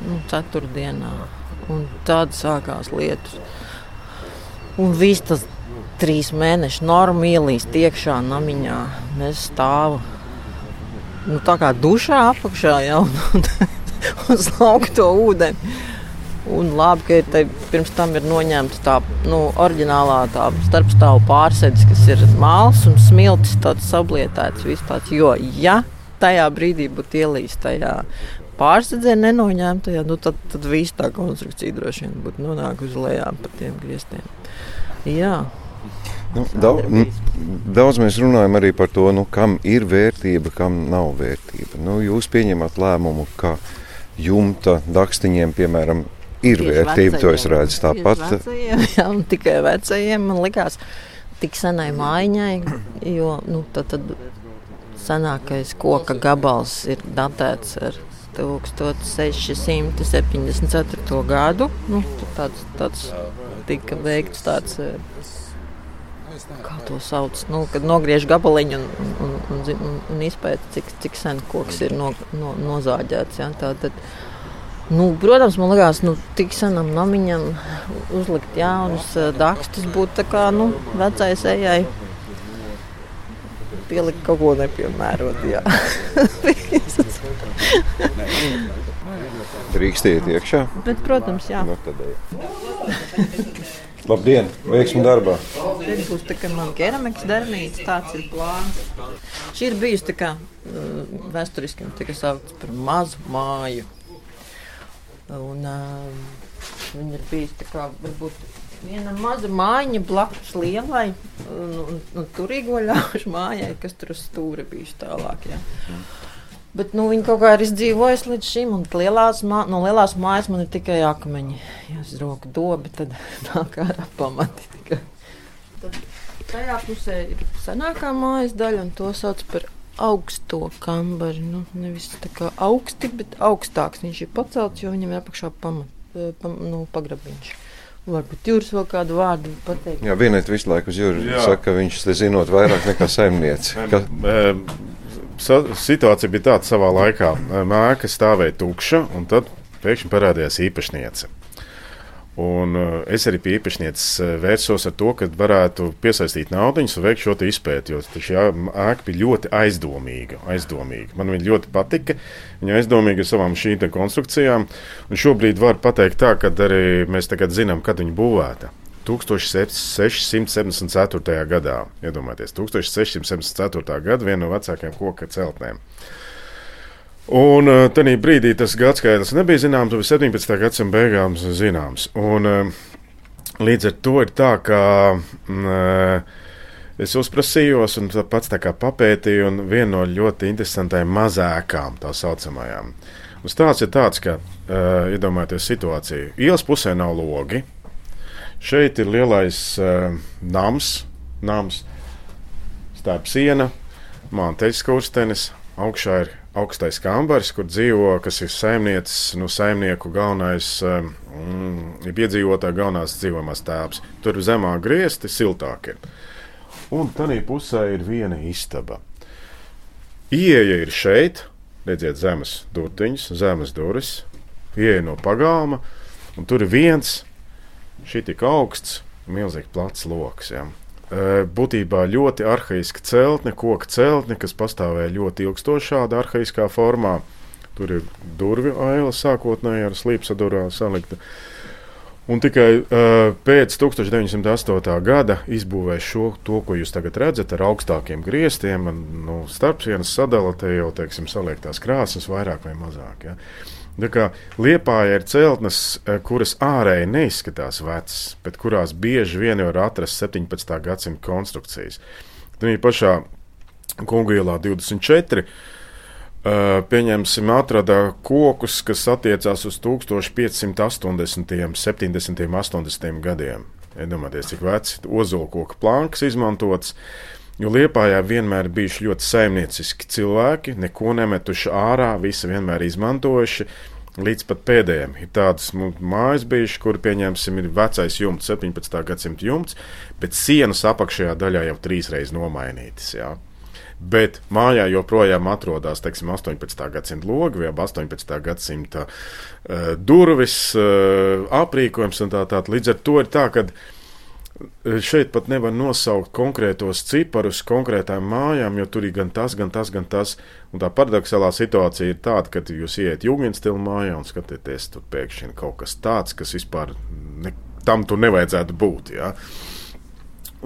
nu, ceturtdienā. Un tad sākās lietus. Un viss tas trīs mēnešu norma ielīst iekšā namiņā. Mēs stāvam nu, tā kā dušā apakšā jau uz laukto ūdeni. Un labi, ka te, pirms tam ir noņemta tā nu, oriģinālā tā starpstāvu pārsēdz, kas ir māls un smiltis, tāds sablietēts vispār. Jo, ja tajā brīdī būtu ielīst tajā pārsēdzē nenoņemtajā, nu, tad, tad viss tā konstrukcija droši vien būtu nonākusi lejā pa tiem griestiem. Jā. Nu, daudz, daudz mēs runājam arī par to, nu, kam ir vērtība, kam nav vērtība. Nu, jūs pieņemat lēmumu, ka jumta dakstiņiem, piemēram, ir Tieši vērtība. To es redzu tāpat. Vecajiem, jā, tikai vecajiem man likās tik senai mājiņai, jo nu, tad, tad senākais koka gabals ir datēts ar 1674. gadu. Nu, tāds, tāds tika veikts tāds kā to sauc, nu, kad nogriež gabaliņu un, un, un, un, un izpēta, cik, cik sen koks ir no, no, nozāģēts. Ja? Tā, tad, nu, protams, man liekas, nu, tik senam namiņam uzlikt jaunus uh, dakstus būtu tā kā nu, vecais ejai. Pielikt kaut ko nepiemērotu. Drīkst iet iekšā? Bet, protams, jā. No, tad, Labdien, veiksmi darbā! Šeit būs tā kā man keramikas darbnīca, tāds ir plāns. Šī ir bijusi tā kā uh, vēsturiski tika saukts par mazu māju. Un uh, viņa ir bijusi tā kā varbūt viena maza mājiņa blakus lielai un, un, un turīgo ļaužu mājai, kas tur uz stūra bijuši tālāk. Jā. Bet nu, viņi kaut kā ir izdzīvojuši līdz šim. Lielās, mā, no lielās mājas man ir tikai akmeņi. Ja es roku dobi, tad nāk ārā pamati. Tikai. Tad tajā pusē ir senākā mājas daļa, un to sauc par augsto kambari. Nu, nevis tā kā augsti, bet augstāks. Viņš ir pacelts, jo viņam ir apakšā pamat, eh, pam, nu, pagrabiņš. Varbūt jūs vēl kādu vārdu pateikt. Jā, vienēt visu laiku uz jūras. Saka, ka viņš te zinot vairāk nekā saimniece. Ka situācija bija tāda savā laikā. Māka stāvēja tukša, un tad pēkšņi parādījās īpašniece. Un uh, es arī pie īpašnieces uh, vērsos ar to, ka varētu piesaistīt naudu un veikt šo izpēti. Jo šī ēka bija ļoti aizdomīga, aizdomīga. Man viņa ļoti patika. Viņa aizdomīga ar savām šīm konstrukcijām. Un šobrīd var pateikt tā, ka arī mēs tagad zinām, kad viņa būvēta. 1674. gadā, iedomājieties, 1674. gada viena no vecākajām koka celtnēm. Un uh, tajā brīdī tas gadsimts nebija zināms, bija 17. gadsimta beigām zināms. Un, uh, līdz ar to ir tā, ka uh, es uzprasījos un pats tā kā papētīju, un viena no ļoti interesantām mazākām tā saucamajām. Un stāsts ir tāds, ka uh, iedomājieties situāciju. Ielas pusē nav logi. Šeit ir lielais uh, nams, nams, starp siena, manteļas kurstenis, augšā ir augstais kambars, kur dzīvo, kas ir saimniecis, nu, saimnieku galvenais, mm, iedzīvotāja galvenās dzīvojamās tēvs. Tur zemā griezti siltāk ir. Un tādā pusē ir viena istaba. Ieja ir šeit, redziet, zemes durtiņas, zemes durvis, ieja no pagalma, un tur ir viens, šī tik augsts, milzīgi plats lokus. Ja būtībā ļoti arhaiska celtne, koka celtne, kas pastāvēja ļoti ilgstoši šādā arhaiskā formā. Tur ir durvju aila sākotnēji ar slīpsadurā salikta. Un tikai uh, pēc 1908. gada izbūvēja šo, to, ko jūs tagad redzat, ar augstākiem griestiem. Un, nu, starpsienas sadala te jau, teiksim, saliektās krāsas vairāk vai mazāk. Ja. Liepāja ir celtnes, e, kuras ārēji neizskatās vecas, bet kurās bieži vien var atrast 17. gadsimta konstrukcijas. Tad pašā Kungu ielā 24. Uh, pieņemsim, atrada kokus, kas attiecās uz 1580, 70, 80 gadiem. Iedomājieties, cik veci ozolkoka plankas izmantotas. Jo Lietpājā vienmēr bijuši ļoti saimnieciski cilvēki, neko nemetuši ārā, visi vienmēr izmantojuši. Līdz pat pēdējiem ir tādas nu, mājas bijušas, kur pieņemsim, ir vecais jumts, 17. gadsimta jumts, bet sienas apakšējā daļā jau trīsreiz nomainītas. Jā. Bet mājā joprojām atrodas teiksim, 18. gadsimta logi vai 18. gadsimta uh, durvis, uh, aprīkojums un tā tālāk. Līdz ar to ir tā, ka Šeit pat nevar nosaukt konkrētos ciparus konkrētām mājām, jo tur ir gan tas, gan tas, gan tas. Un tā paradoxālā situācija ir tāda, ka jūs ieiet jūgas stila mājā un skatāties, tur pēkšņi kaut kas tāds, kas vispār ne, tam tur nevajadzētu būt. Ja?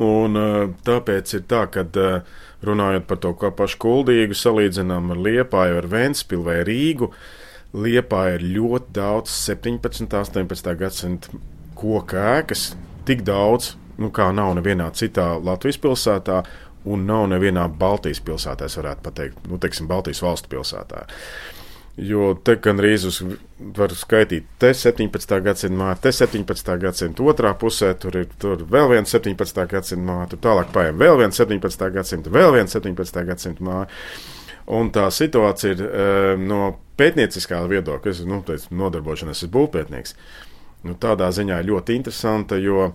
Un, tāpēc ir tā, ka runājot par to pašu kuldīgu, salīdzinām ar Liepāju, ar Vēnspili vai Rīgu, Liepā ir ļoti daudz 17. un 18. gadsimta koku ēkas, tik daudz, nu, kā nav nevienā citā Latvijas pilsētā. Un nav nevienā Baltijas pilsētā, es varētu teikt, nu, teiksim, Baltijas valstu pilsētā. Jo te gandrīz uz, var skaitīt, te 17. gadsimta māja, te 17. gadsimta otrā pusē, tur ir tur vēl viens 17. gadsimta māja, tur tālāk paiem vēl viens 17. gadsimta, vēl viens 17. gadsimta māja. Un tā situācija ir e, no pētnieciskā viedokļa, es nu, teicu, nodarbošanos ar būvpētnieks. Nu, tādā ziņā ļoti interesanta, jo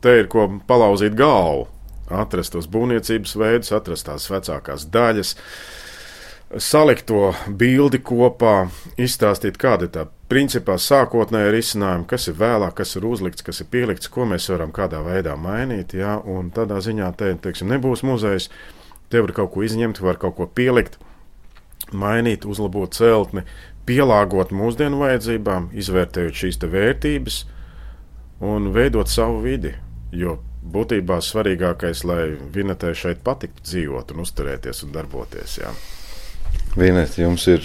Te ir ko palauzīt galvu, atrast tos būvniecības veidus, atrast tās vecākās daļas, salikt to bildi kopā, izstāstīt, kāda ir tā principā sākotnēja risinājuma, kas ir vēlāk, kas ir uzlikts, kas ir pielikts, ko mēs varam kādā veidā mainīt. Ja? Un tādā ziņā te teiksim, nebūs muzejs, te var kaut ko izņemt, var kaut ko pielikt, mainīt, uzlabot celtni, pielāgot mūsdienu vajadzībām, izvērtējot šīs vērtības un veidot savu vidi. Jo būtībā svarīgākais, lai Vinetē šeit patiktu dzīvot un uzturēties un darboties. Jā. Vinet, jums ir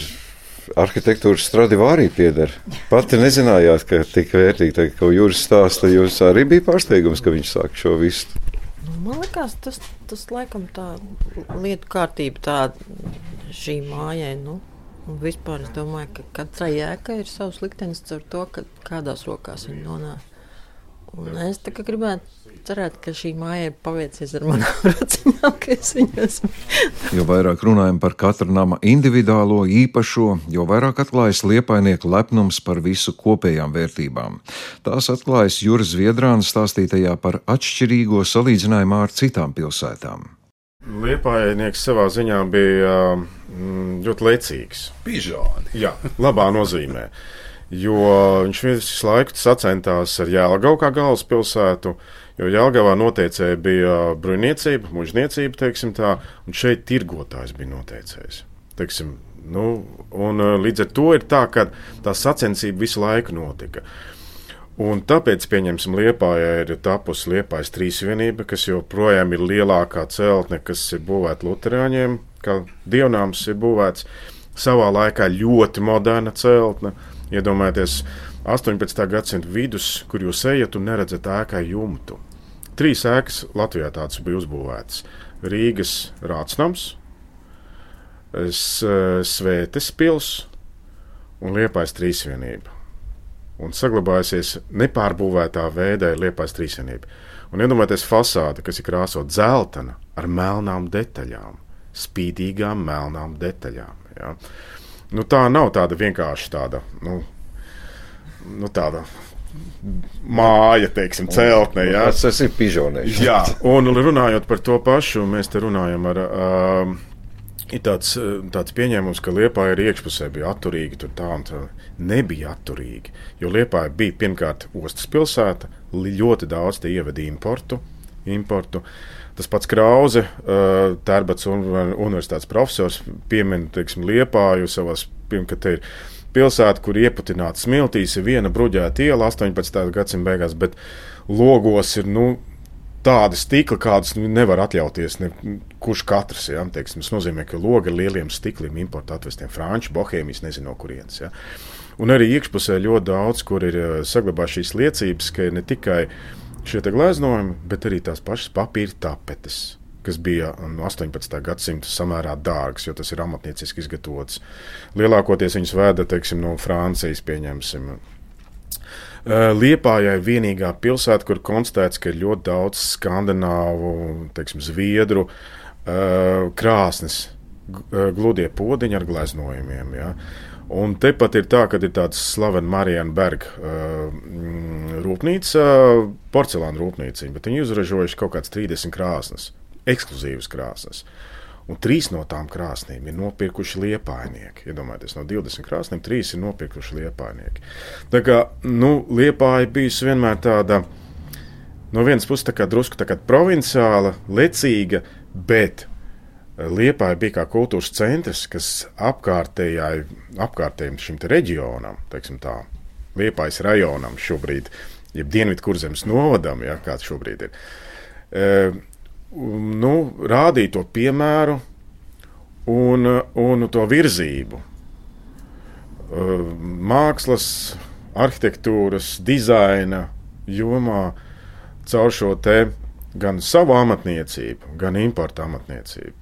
arhitektūras stradivārī pieder. Pati nezinājāt, ka tik vērtīgi, tā, ko Jūras stāsta, jūs arī bija pārsteigums, ka viņš sāk šo visu. Nu, man liekas, tas, tas laikam tā lietu kārtība tāda šī mājai, nu, un vispār es domāju, ka katrai jēkai ir savs liktenis ar to, ka kādās rokās viņi nonāk. Un es gribētu cerēt, ka šī māja ir paveicies ar manām rociņām, ka es viņu esmu. jo vairāk runājam par katra nama individuālo īpašo, jo vairāk atklājas liepainieku lepnums par visu kopējām vērtībām. Tās atklājas Juras Viedrāna stāstītajā par atšķirīgo salīdzinājumā ar citām pilsētām. Liepainieks savā ziņā bija mm, ļoti lecīgs. Pižāni. Jā, labā nozīmē. jo viņš visu laiku sacentās ar Jēlgavu kā galvaspilsētu. Jo Jālgavā noteicēja bija bruņniecība, mužniecība, teiksim tā, un šeit tirgotājs bija noteicējis. Teiksim, nu, un, līdz ar to ir tā, ka tā sacensība visu laiku notika. Un tāpēc, pieņemsim, Liepājā ir tapusi Liepājas trīsvienība, kas joprojām ir lielākā celtne, kas ir būvēta Lutāņiem, kā dievnāms ir būvēts. Savā laikā ļoti moderna celtne. Iedomājieties, 18. gadsimta vidus, kur jūs ejat un neredzat ēkai jumtu. Trīs ēkas Latvijā tādas bija uzbūvētas. Rīgas Rātsnams, Svētes pils un Liepais trīsvienība. Un saglabājusies nepārbūvētā veidā ir Liepais trīsvienība. Un iedomājieties fasāde, kas ir krāsota zeltaina ar melnām detaļām, spīdīgām melnām detaļām. Ja? Nu, tā nav tāda vienkārši tāda. Nu, nu, tāda māja, teiksim, celtne. Jā, tas ir pižonēs. Jā, un runājot par to pašu, mēs te runājam ar. Uh, Ir tāds, tāds pieņēmums, ka Lietuva ir iekšpusē bija atturīga, tur tā un tā. Nebija atturīga. Jo Lietuva bija pirmkārt ostas pilsēta, ļoti daudz te ieveda importu. importu. Tas pats Krause, Tērbats universitātes profesors, piemin, Liepāju savās, pirmkārt, ir pilsēta, kur ieputināta smiltīs, ir viena bruģēta iela 18. gadsimta beigās, bet logos ir nu, tāda stikla, kādas nevar atļauties. Ne, kurš katrs ja, teiksim, tas nozīmē, ka logi ar lieliem stikliem importē atvestiem franču, bohēmijas, nezinu no kurienes. Ja. Un arī iekšpusē ļoti daudz, kur ir saglabājušās šīs liecības, ka ne tikai šie gleznojumi, bet arī tās pašas papīra tapetes kas bija no 18. gadsimta samērā dārgs, jo tas ir amatnieciski izgatavots. Lielākoties viņas vēda teiksim, no Francijas, pieņemsim. Liepājai ir vienīgā pilsēta, kur konstatēts, ka ir ļoti daudz skandināvu, teiksim, zviedru krāsnes, gludie podziņi ar gleznojumiem. Ja. Un tepat ir tā, ka ir tāds slavens Marijana Berga uh, rūpnīca, porcelāna rūpnīca, bet viņi uzražojuši kaut kādas 30 krāsnes ekskluzīvas krāsnes. Un trīs no tām krāsnīm ir nopirkuši liepainieki. Iedomājieties, no 20 krāsnīm trīs ir nopirkuši liepainieki. Tā kā nu, liepāja bijusi vienmēr tāda, no vienas puses tā kā drusku tā kā provinciāla, lecīga, bet Liepāja bija kā kultūras centrs, kas apkārtējiem šim reģionam, teiksim tā, Liepājas rajonam šobrīd, jeb Dienvidu kurzemes novadam, ja, kāds šobrīd ir nu, rādīt to piemēru un, un to virzību. Mākslas, arhitektūras, dizaina jomā caur šo te gan savu amatniecību, gan importu amatniecību.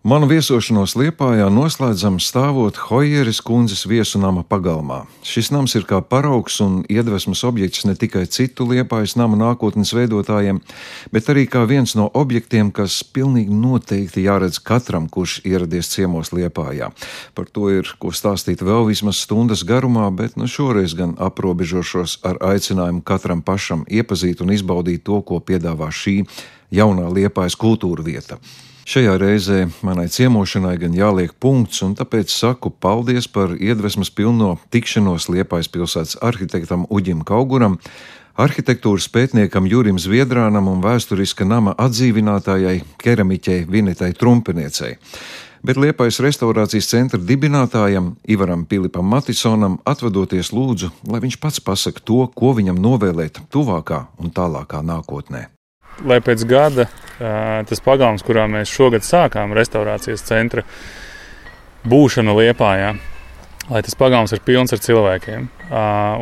Manu viesošanos Liepājā noslēdzam stāvot Hojeres kundzes viesu nama pagalmā. Šis nams ir kā paraugs un iedvesmas objekts ne tikai citu Liepājas nama nākotnes veidotājiem, bet arī kā viens no objektiem, kas pilnīgi noteikti jāredz katram, kurš ieradies ciemos Liepājā. Par to ir ko stāstīt vēl vismaz stundas garumā, bet nu šoreiz gan aprobežošos ar aicinājumu katram pašam iepazīt un izbaudīt to, ko piedāvā šī jaunā Liepājas kultūra vieta. Šajā reizē manai ciemošanai gan jāliek punkts, un tāpēc saku paldies par iedvesmas pilno tikšanos Liepājas pilsētas arhitektam Uģim Kauguram, arhitektūras pētniekam Jurim Zviedrānam un vēsturiska nama atdzīvinātājai keramiķei Vinetai Trumpiniecei. Bet Liepājas restaurācijas centra dibinātājam Ivaram Pilipam Matisonam atvadoties lūdzu, lai viņš pats pasaka to, ko viņam novēlēt tuvākā un tālākā nākotnē lai pēc gada tas pagalms, kurā mēs šogad sākām restaurācijas centra būšanu Liepājā, lai tas pagalms ir pilns ar cilvēkiem.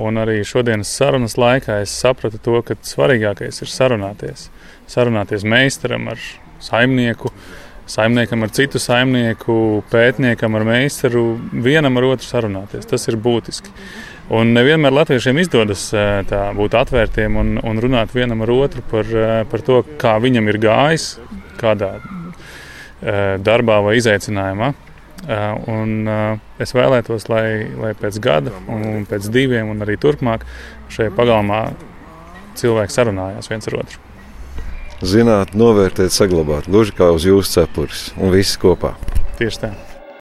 Un arī šodienas sarunas laikā es sapratu to, ka svarīgākais ir sarunāties. Sarunāties meistaram ar saimnieku, saimniekam ar citu saimnieku, pētniekam ar meistaru, vienam ar otru sarunāties. Tas ir būtiski. Un nevienmēr latviešiem izdodas tā, būt atvērtiem un, un runāt vienam ar otru par, par to, kā viņam ir gājis, kādā darbā vai izaicinājumā. Un es vēlētos, lai, lai pēc gada, un pēc diviem, un arī turpmāk šajā pagalmā cilvēki sarunājās viens ar otru. Zināt, novērtēt, saglabāt, gluži kā uz jūsu cepures un viss kopā. Tieši tā.